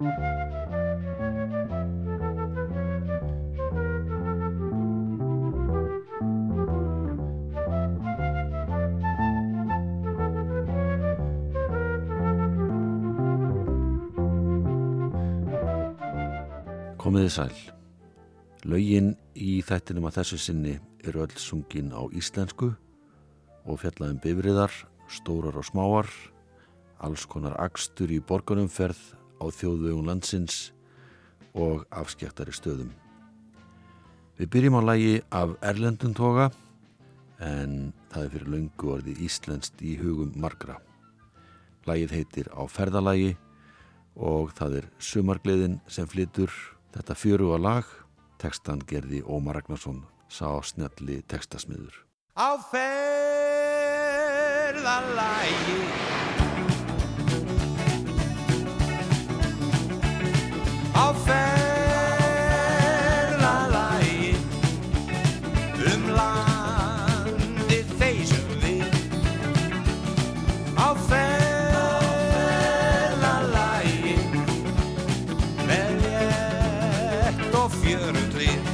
Komiði sæl. Laugin í þættinum að þessu sinni eru öll sungin á íslensku og fjallaðum bifriðar, stórar og smáar, alls konar akstur í borgarumferð á þjóðvegum landsins og afskjæktari stöðum. Við byrjum á lægi af Erlendun toga en það er fyrir laungu orðið íslenskt í hugum margra. Lægið heitir Á ferðalægi og það er sumargleðin sem flytur Þetta fjöru að lag, tekstan gerði Ómar Ragnarsson, sá snjalli tekstasmiður. Á ferðalægi Á ferðalægi Um landið þeysum við. Á ferðalægi Með létt og fjörutlið Við.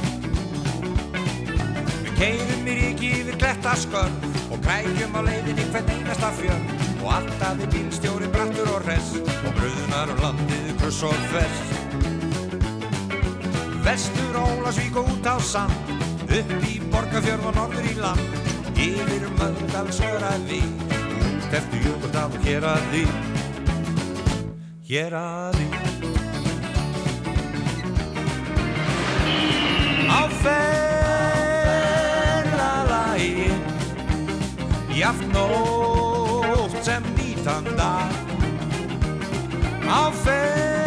Keirum í ríki yfir klettaskörn og krækjum á leiðinni hvern einasta fjörn og alltaf er bílstjóri brattur og hress og bröðunar um landið kruss og þvers Vestur Ólasvík og út á sand upp í Borgafjörð og norður í land. Yfir Möldalsöraði út eftir Jökuldal og hér að því. Hér að því. Á ferðalagi Jaft nótt sem nýtan dag. Á ferðalagi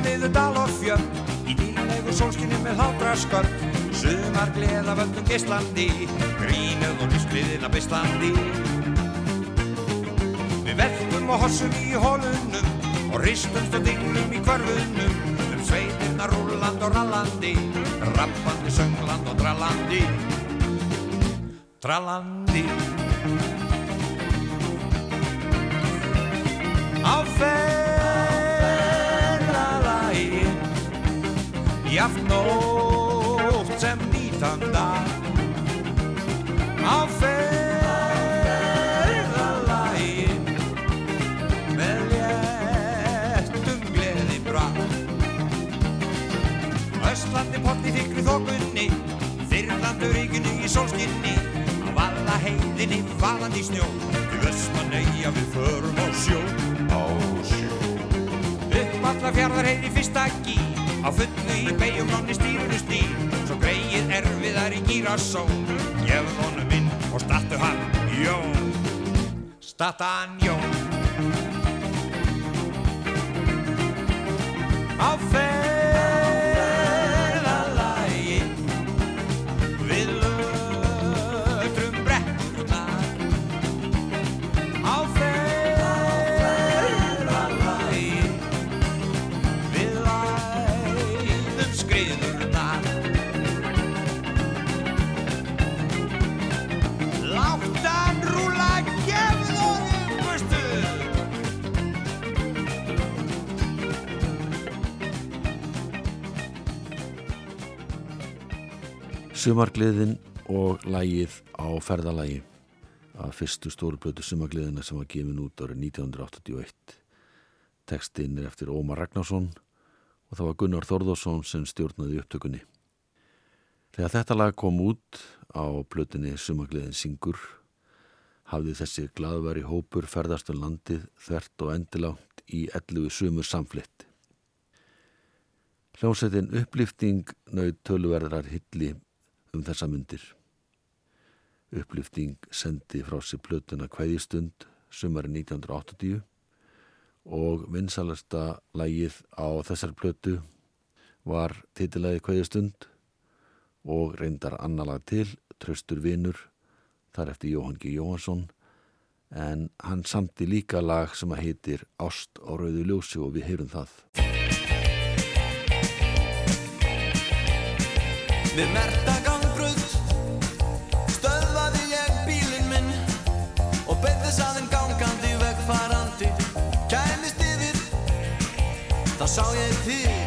og niður dal og fjöld í dýrlegu sólskinni með hlátra skörd Sumar gleða völdum Íslandi grínuð og lífsgriðina beislandi. Við verkum og hossum í hólunum og ristumst og dinglum í hverfunum. Um sveitirna rúland og rallandi rappandi söngland og drallandi. Drallandi. Á ferðalagi Jaft nótt sem nýtan dag. Á ferðalagi Með léttum gleði bra Östlandi potti þykri þokunni Þyrlandur ríkinu í sólskinni. Á valla heiðinni valandi snjó Til ösmanauja við förum á sjó Á sjó. Upp alla fjarðar heiði fyrsta gí Á fullu í beigjum nonni stýrunu stýr Svo greið erfiðar í gírasón Gefum honum inn og startu hann Jón. Startan Jón Sumargleðin og lægið á ferðalagi af fyrstu stórublötu sumargleðina sem var gefin út árið 1981. Tekstinn er eftir Ómar Ragnarsson og það var Gunnar Þorðarsson sem stjórnaði upptökunni. Þegar þetta lag kom út á blötunni Sumargleðin syngur hafði þessi gladværi hópur ferðast um landið þvert og endilangt í 11 sumur samflitt. Hljómsveitin upplýfting nöyð töluverðar hilli um þessa myndir. Upplýfting sendi frá sér plötuna Kvæðistund sumari 1980 og vinsalasta lægið á þessar plötu var titilæði Kvæðistund og reyndar annalag til Tröstur Vinur þar eftir Jóhann G. Jóhansson en hann samti líka lag sem að heitir Ást á rauðu ljósi og við heyrum það. Við merta gangbröð 老少爷 t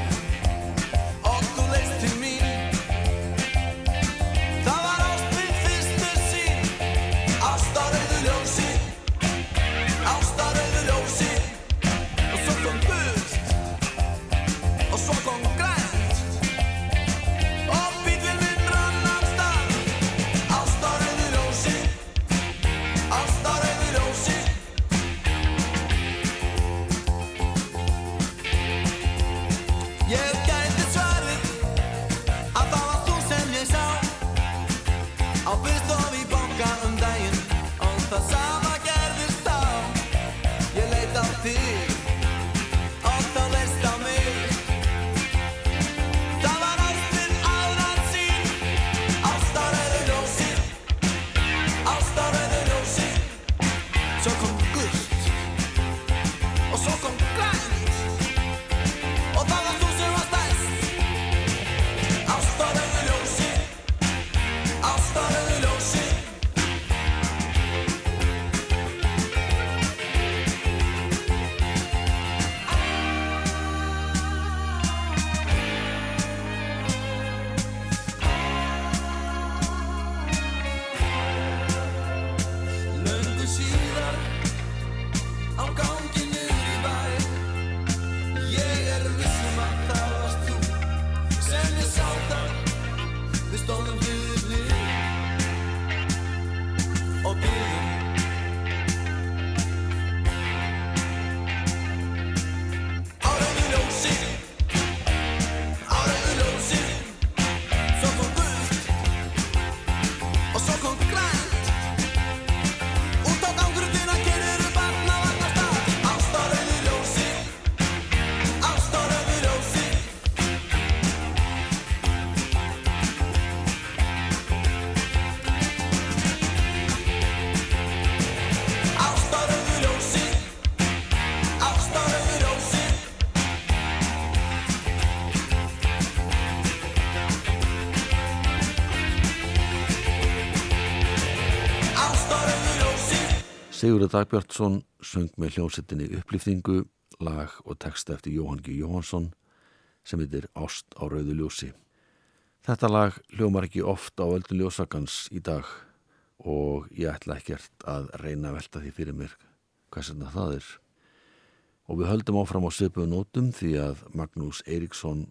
Sigurður Dagbjörnsson söng með hljómsettinni upplýftingu, lag og texta eftir Jóhann G. Jóhansson sem heitir Ást á rauðu ljósi. Þetta lag hljómar ekki oft á öldu ljósakans í dag og ég ætla ekkert að reyna að velta því fyrir mér hvað sem það er. Og við höldum áfram á söpu nótum því að Magnús Eiríksson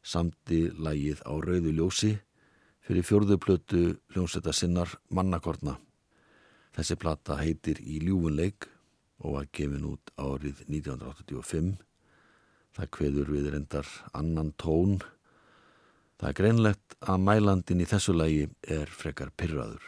samti lagið á rauðu ljósi fyrir fjörðuplötu hljómsetta sinnar mannakorna. Þessi plata heitir Í ljúfunleik og var gefin út árið 1985. Það kveður við reyndar annan tón. Það er greinlegt að mælandin í þessu lagi er frekar pyrraður.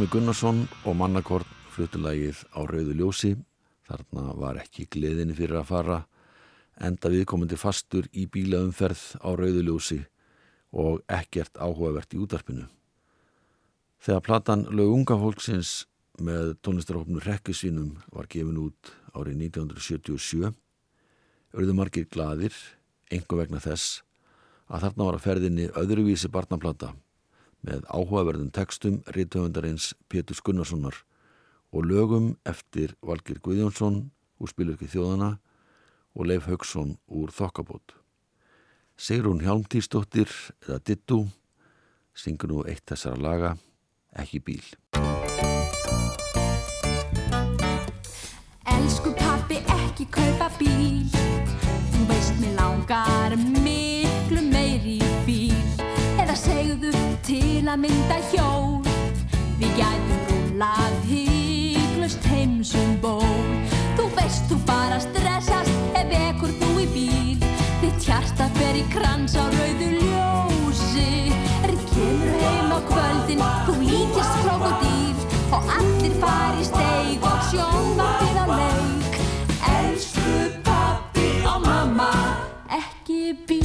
Pálmi Gunnarsson og Mannakort fluttulægið á Rauðu ljósi. Þarna var ekki gleðinni fyrir að fara enda viðkomandi fastur í bílaumferð á Rauðu ljósi og ekkert áhugavert í útarpinu. Þegar platan lög unga fólksins með tónlistarhópnu Rekkisvinum var gefin út árið 1977 auðvitað margir gladir, engu vegna þess að þarna var að ferðinni öðruvísi barnaplata með áhugaverðum textum rítöfundarins Pétur Skunnarssonar og lögum eftir Valgir Guðjónsson úr spilurki þjóðana og Leif Haugsson úr Þokkabót. Sigrún Hjálmtýrsdóttir eða Dittu syngur nú eitt þessara laga, ekki bíl. Elsku pappi ekki kaupa bíl Þú veist mér langar miklu til að mynda hjól. Við gætum rúlað hygglust heimsum ból. Þú veist þú bara stressast ef ekkur þú í bíl. Þitt hjarta fer í krans á rauðu ljósi. Er kemur heim á kvöldin, þú líkist krokodíl. Og allir fari í steig og sjónvarpið á leik. Elsku pappi og mamma, ekki bíl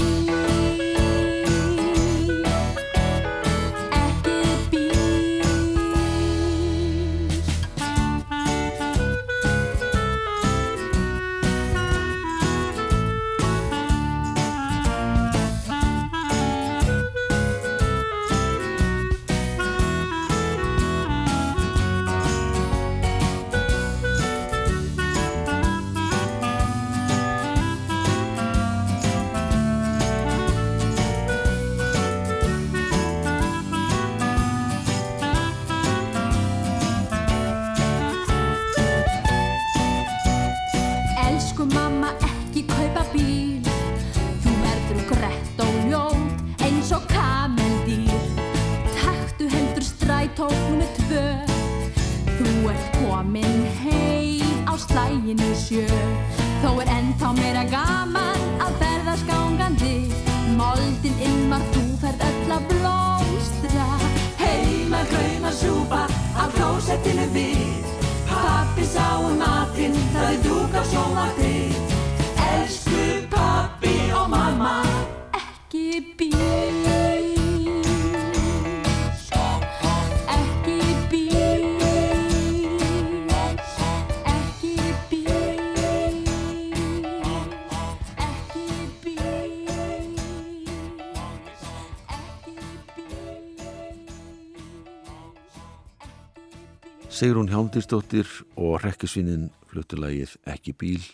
Sigrún Hjálmdýrsdóttir og Rekkisvinnin fluttulægið Ekki bíl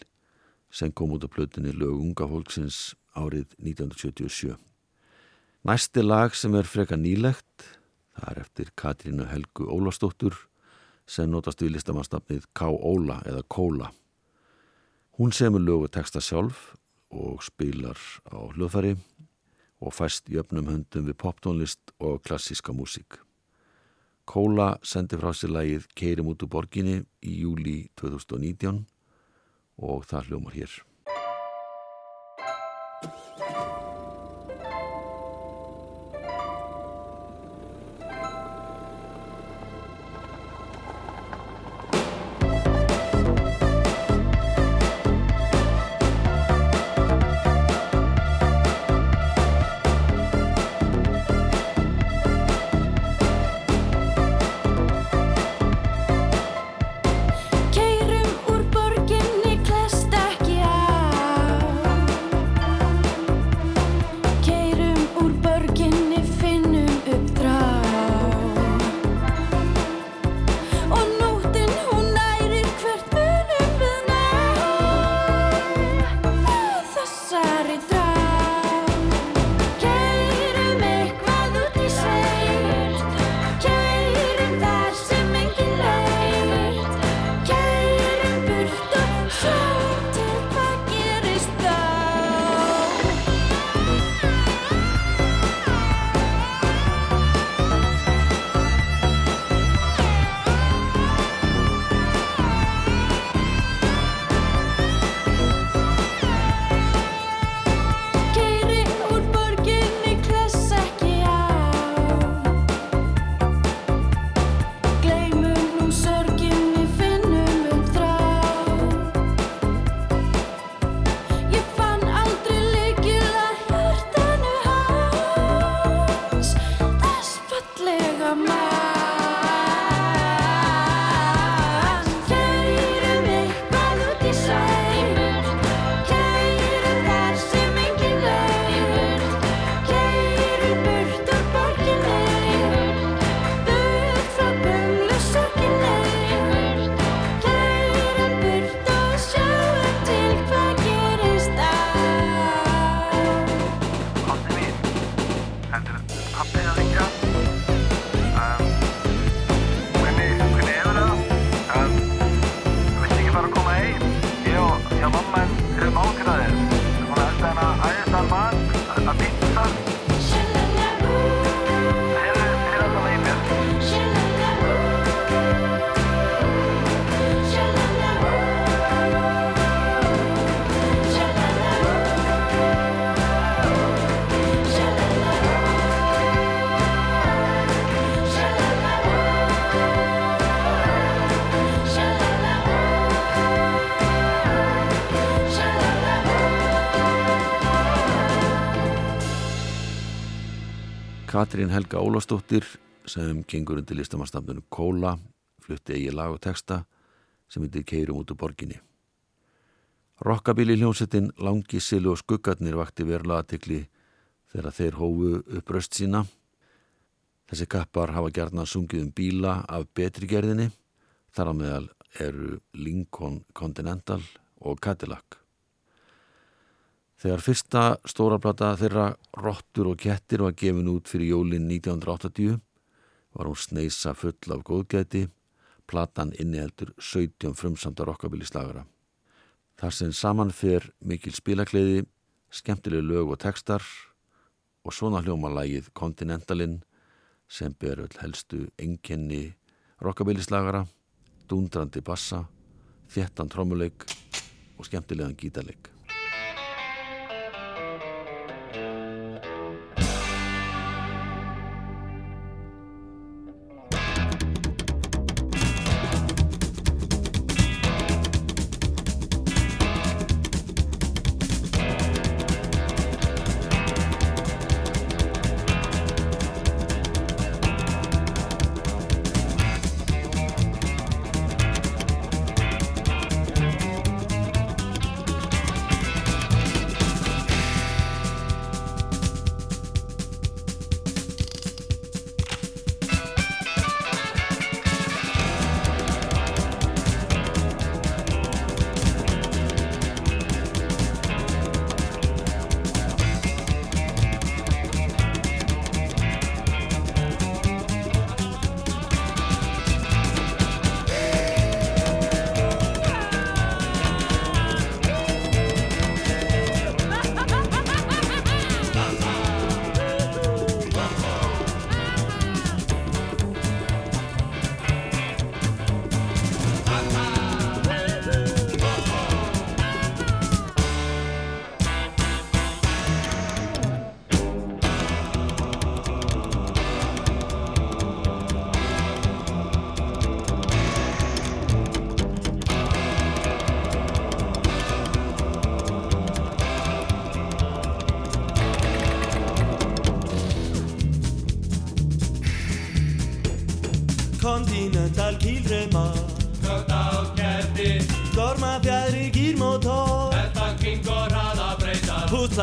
sem kom út á plötunni lög unga fólksins árið 1977. Næsti lag sem er freka nýlegt, það er eftir Katrínu Helgu Ólastóttur sem notast við listamannstafnið K. Óla eða Kóla. Hún semur lögu texta sjálf og spilar á hljóðfæri og fæst jöfnum höndum við poptónlist og klassíska músík. Kóla sendi frá sér lagið Keirum út úr borginni í júli 2019 og það hljómar hér. Katrín Helga Ólastóttir sem gengur undir listamannstafnunum Kóla flutti eigi lag og texta sem heitir Keirum út úr borginni. Rokkabili hljómsettin Langi, Silu og Skuggarnir vakti verulega aðtikli þegar þeir hófu uppröst sína. Þessi kappar hafa gerðna sungið um bíla af betri gerðinni, þar á meðal eru Lincoln Continental og Cadillac. Þegar fyrsta stóraplata þeirra Rottur og Kettir var gefin út fyrir jólinn 1980 var hún sneisa full af góðgæti, platan inniheldur 17 frumsamta rockabilislagara. Þar sem saman fer mikil spilakleiði, skemmtileg lög og textar og svona hljómalægið Continentalin sem ber öll helstu enkenni rockabilislagara, dúndrandi bassa, þjettan trommuleik og skemmtilegan gítarleik.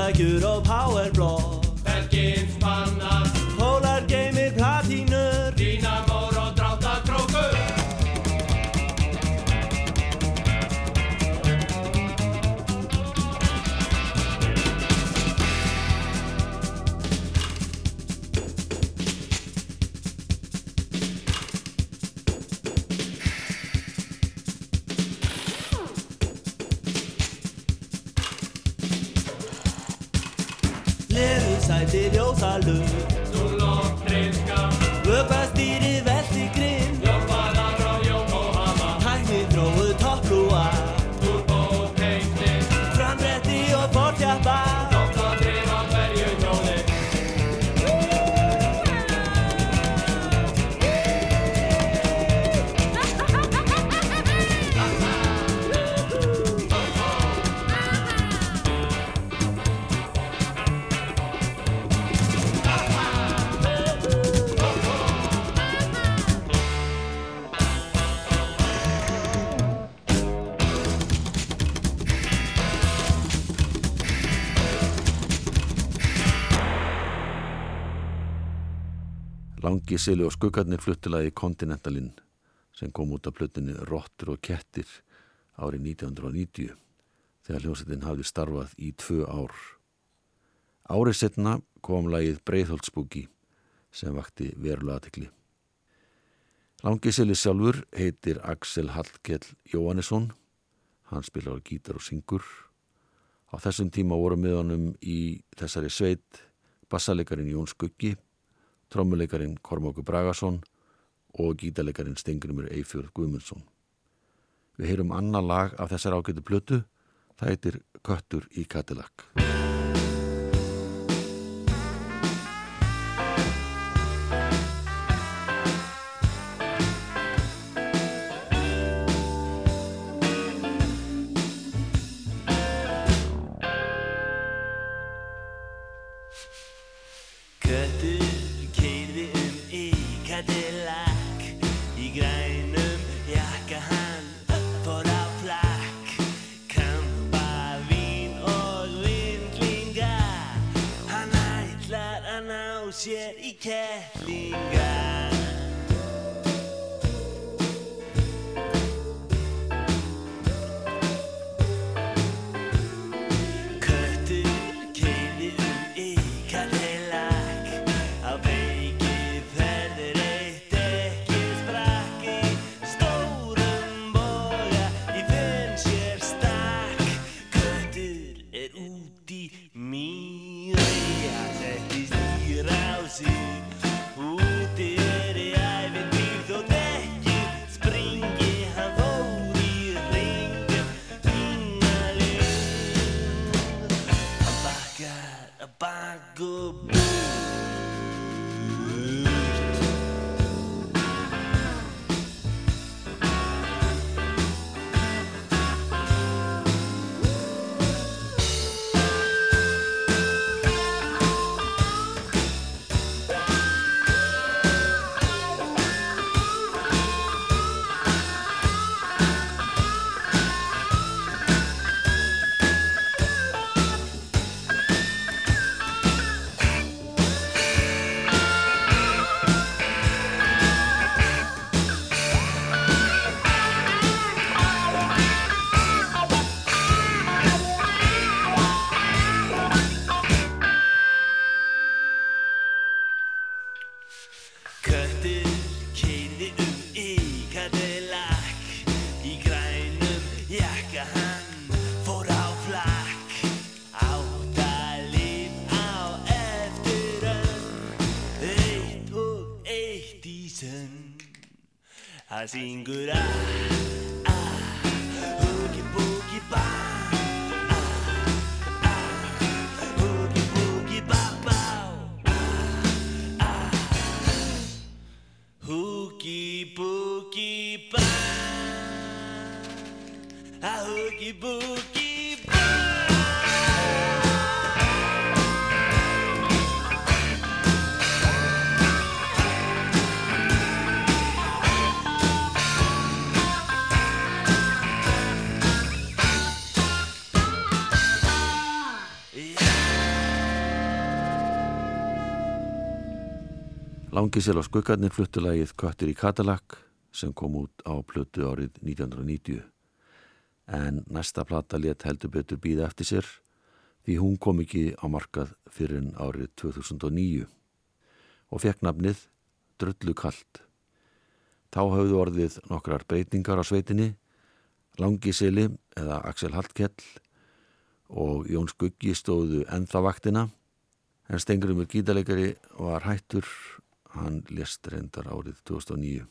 like it all. Langi, Silu og Skuggarnir fluttilagi Continentalin sem kom út af plötunni Rottur og Kettir árið 1990 þegar hljómsveitin hafði starfað í tvö ár. Árið setna kom lagið Breiðholtsbúki sem vakti verulega aðtekli. Langi Silu sjálfur heitir Axel Hallkell Jóhannesson. Hann spilar á gítar og syngur. Á þessum tíma voru með honum í þessari sveit bassalegarin Jón Skuggi trommuleikarin Kormáku Bragason og gítarleikarin Stengrimur Eifjörð Guðmundsson. Við heyrum annar lag af þessar ágætu plötu, það heitir Köttur í Cadillac. Sér í kettlinga Það syngur að, Langisel og skuggarnir fluttu lagið Köttur í Katalak sem kom út á plötu árið 1990. En næsta plata let heldur betur býða eftir sér því hún kom ekki á markað fyrir árið 2009 og fekk nafnið Drullu Kalt. Þá hafðu orðið nokkrar breytingar á sveitinni, Langiseli eða Axel Hallkell og Jón Skuggi stóðu ennþá vaktina en Stengurumur gítalegari var hættur hann lest reyndar árið 2009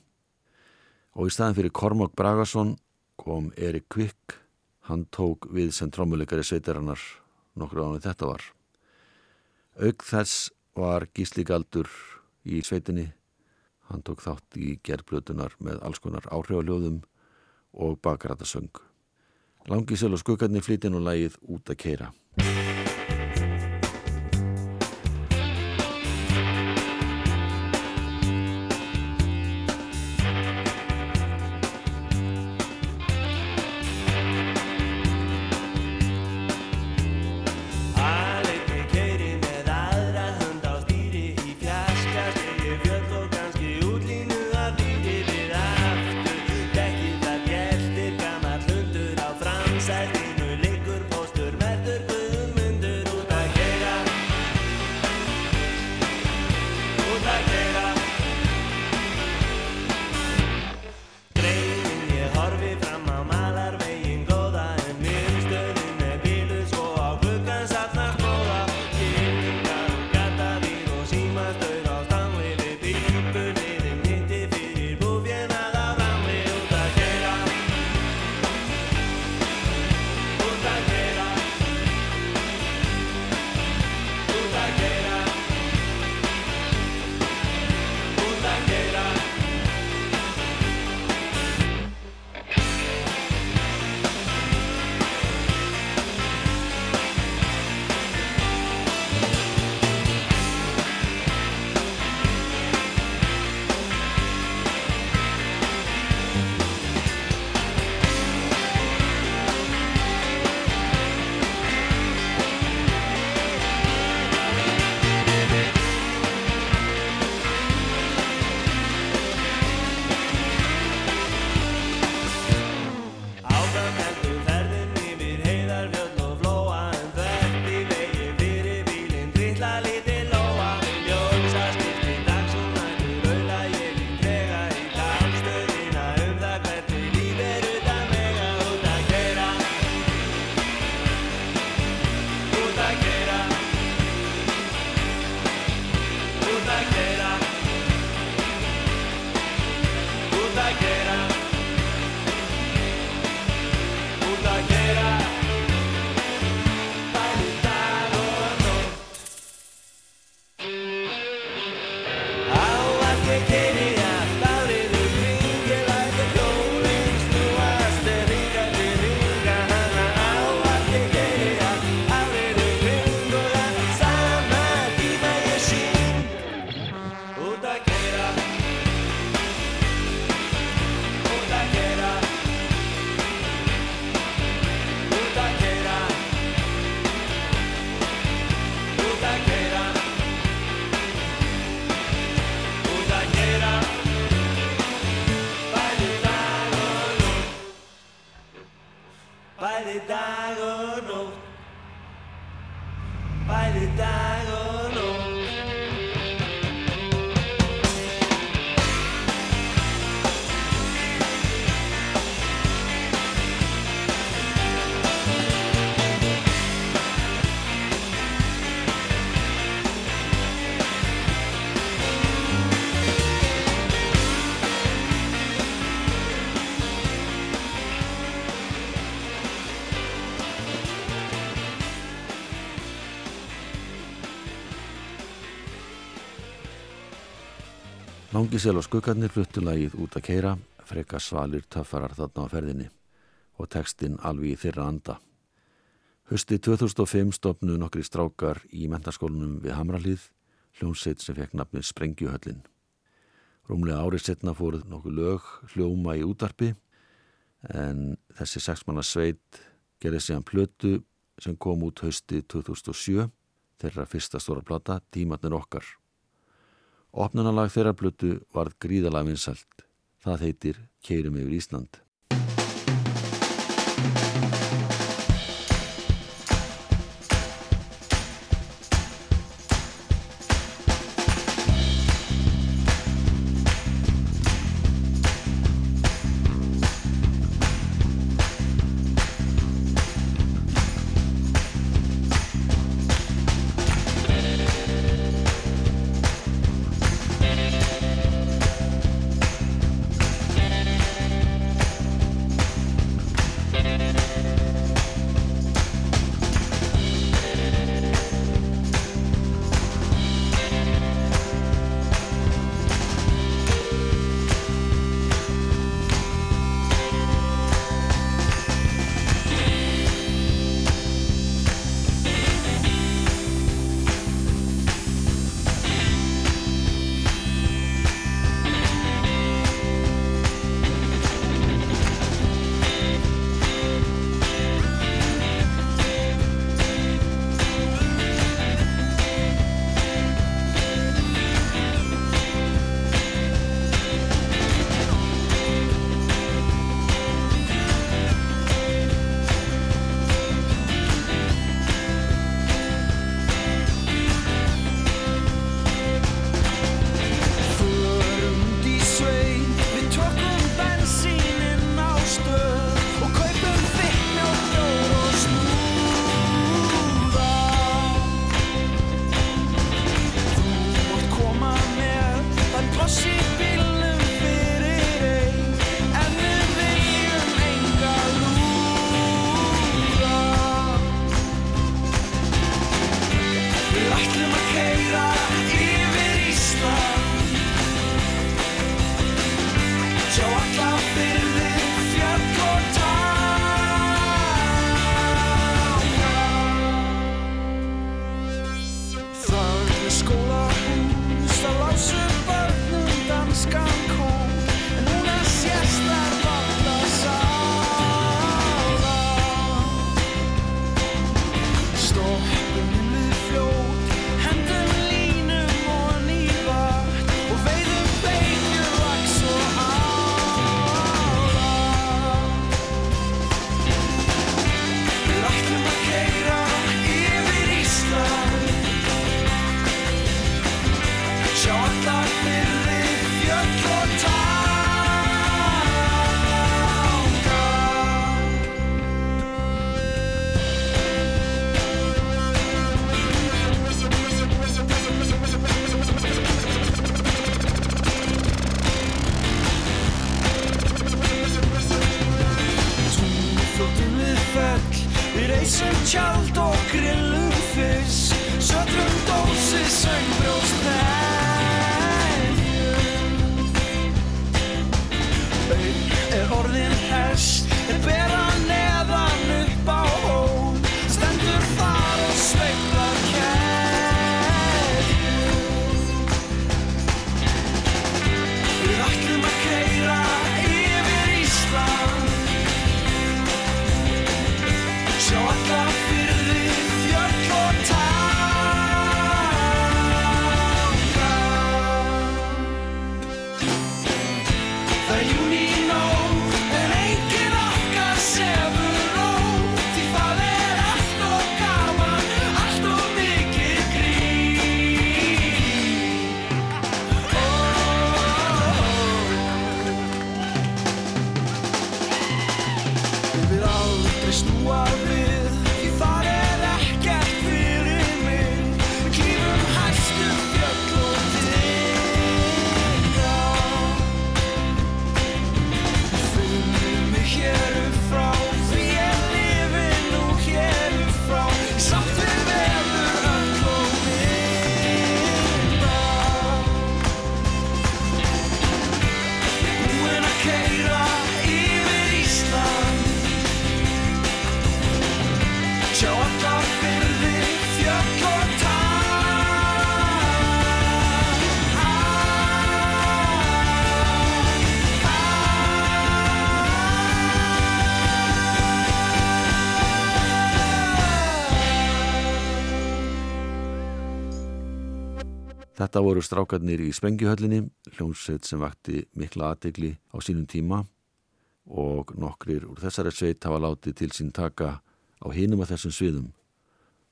og í staðin fyrir Kormák Bragason kom Erik Kvik. Hann tók við sem trommuleikari sveitarannar nokkur ánum þetta var. Auk þess var Gísli Galdur í sveitinni. Hann tók þátt í gerðblötunar með alls konar áhrifaljóðum og bakrætasöng Langisel og skuggarnir flytja nú lagið út að keira Langisel og skuggarnir fluttu lagið út að keira, freka svalir töffarar þarna á ferðinni og tekstinn alveg í þeirra anda. Hösti 2005 stopnuðu nokkri strákar í mentaskólanum við Hamralíð, hljómsveit sem fekk nafnið Sprengjuhöllin. Rúmlega árið setna fóruð nokkuð lög hljóma í útarpi en þessi sexmanna sveit gerði síðan plötu sem kom út hösti 2007, þeirra fyrsta stóra plata, Tímatnir okkar. Opnunalag þeirra plötu varð gríðalega vinsælt. Það heitir Keirum yfir Ísland. Þetta voru strákarnir í Spengjuhöllinni, hljómsveit sem vakti mikla aðtegli á sínum tíma og nokkrir úr þessari sveit hafa látið til sín taka á hinum af þessum sviðum.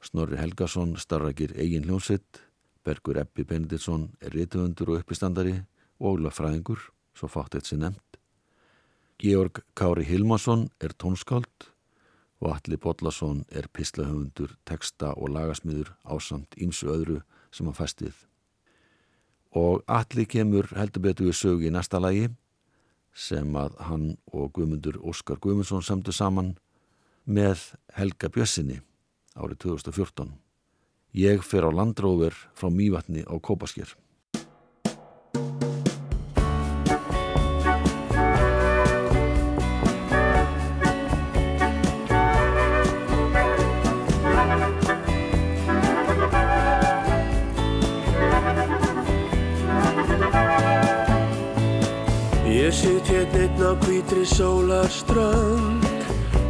Snorri Helgason starrakir eigin hljómsveit, Bergur Ebbi Benediktsson er rituðundur og uppistandari og lagfræðingur, svo fátt eitt sér nefnt. Georg Kári Hilmarsson er tónskáld og Alli Bodlason er pislahöfundur, texta og lagasmiður ásamt ímsu öðru sem hann fæst við. Og Alli kemur heldur betur við sögu í næsta lagi sem að hann og Guðmundur Óskar Guðmundsson samtu saman með Helga Bjössinni árið 2014. Ég fer á landróver frá Mývatni á Kópasker. Á hvítri sólarströnd.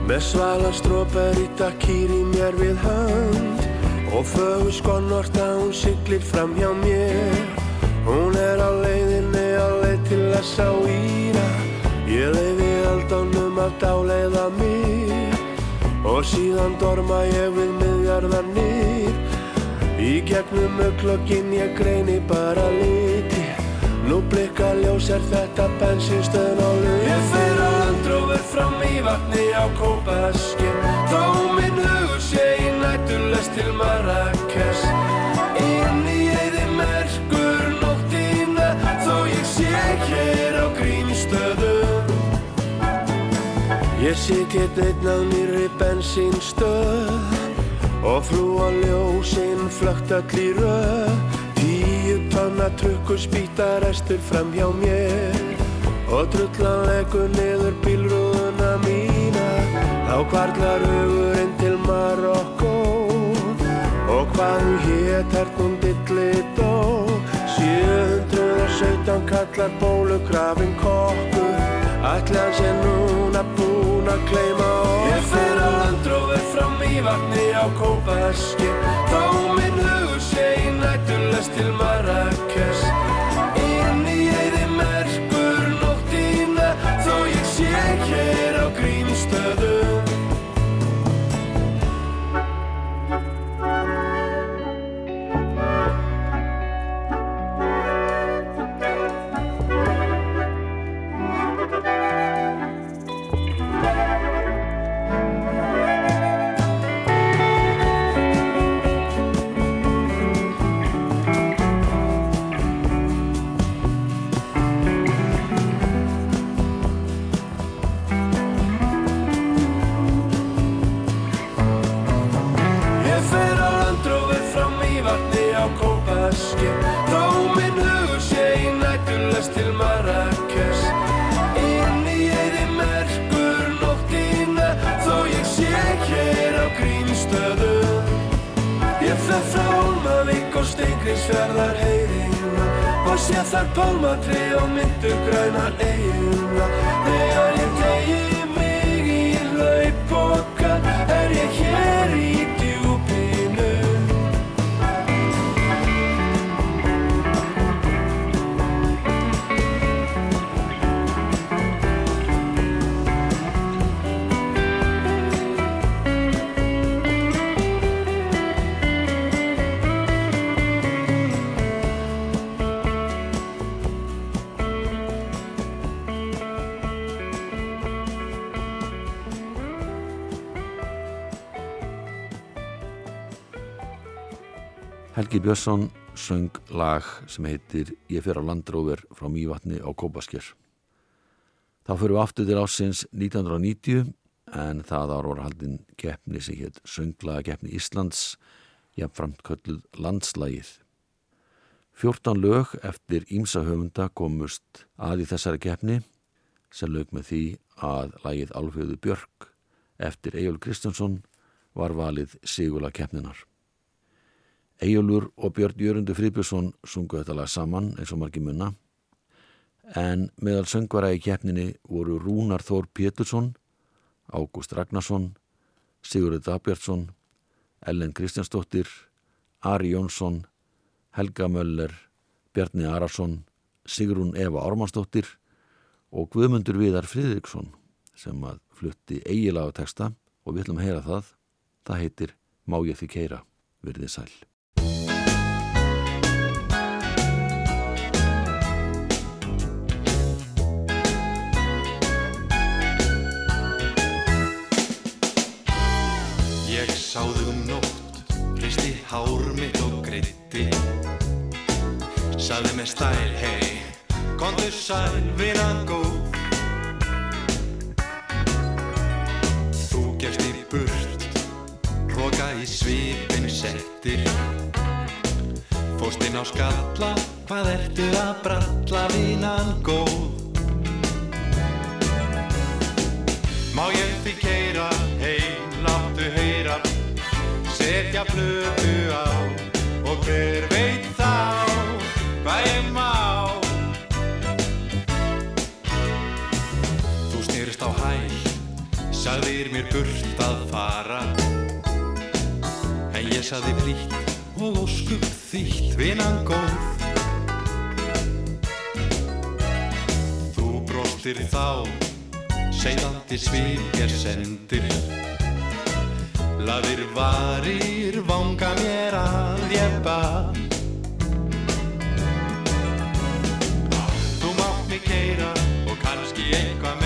Með svalar strópar í takkýr í mér við hönd. Og fögur skonnorta hún siglir fram hjá mér. Hún er á leiðinni á leið til að sá íra. Ég leiði aldánum að dáleiða mig. Og síðan dorma ég við miðjarðarnir. Í gegnum auklokkin ég greini bara liti Nú blikka ljós er þetta bensinstöðn á liti Ég fer á landrófur frá Mývatni á Kópaskir. Þó minn hugur sé í nættulest til Marrakes Inn í eyði merkur nóttina Þó ég sé hér á grímstöðum Ég sit hérna einn á nýri bensínstöð. Og flúa ljósinn flögt all í röð Tíu tonna trukkur spýta restur fram hjá mér. Og drullan leggur niður bílrúðuna mína. Þá kvarlar hugurinn til Marokko Og hvað hún hét hert hún dilli dó? 717 kallar bólugrafin kokkur. Ætli hann sé núna búinn að kleima okkur. Ég fer á landrófur frá Mývatni á Kópaski í nættulest til Marrakes sé þar pálmatri og myndu grænar eigina Helgi Björnsson söng lag sem heitir Ég fer á landróver frá Mývatni á Kópasker. Þá fyrir við aftur til ásins 1990 en það ára voru haldin keppni sem hétt sönglaga keppni Íslands jafnframt kölluð landslægið. 14 lög eftir Ímsa höfunda komust að í þessari keppni sem lög með því að lagið Alfjöðu Björk eftir Egil Kristjánsson var valið sigula keppninar. Eyjólfur og Björn Jörundur Friðbjörnsson sungu þetta lag saman eins og margir munna en meðal söngvara í keppninni voru Rúnar Þór Pétursson, Ágúst Ragnarsson, Sigurður Dabjartsson, Ellen Kristjánsdóttir, Ari Jónsson, Helga Möller, Bjarni Arason, Sigrún Eva Ármannsdóttir og Guðmundur Viðar Friðriksson sem að flutti eigilaga texta og við ætlum að heyra það. Það heitir Má ég því keira, virðið sæl. Hár mitt og gritti Saði með stæl, hei, kontu sæl, vinan góð. Þú gefst í burt, hróka í svipin settir. Fóst inn á skalla, hvað ertu að bralla, vinan góð Setja plötu á. Og hver veit þá hvað ég má. Þú snýrist á hæl, sagðir mér burt að fara. En ég sagði blítt og óskup þýtt vinan góð. Þú brostir þá Seiðandi svip er sendir Laðir varir vanga mér að bað Þú mátt mig keira og kannski eitthvað meira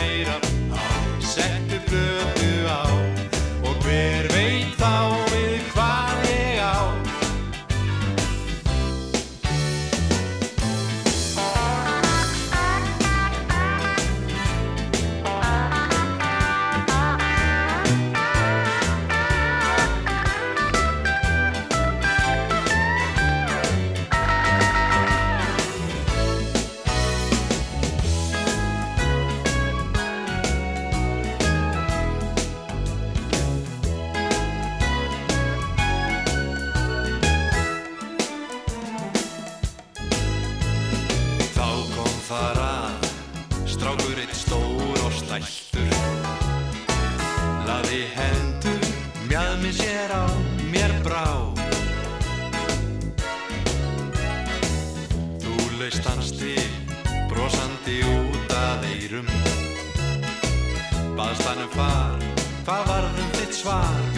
að strákur eitt stór og slæltur Laði hendur, mjadmi sér á mér brá. Þú laust hans til, brosandi út að eyrum. Baðst hann um far, hvað varðum þitt svar,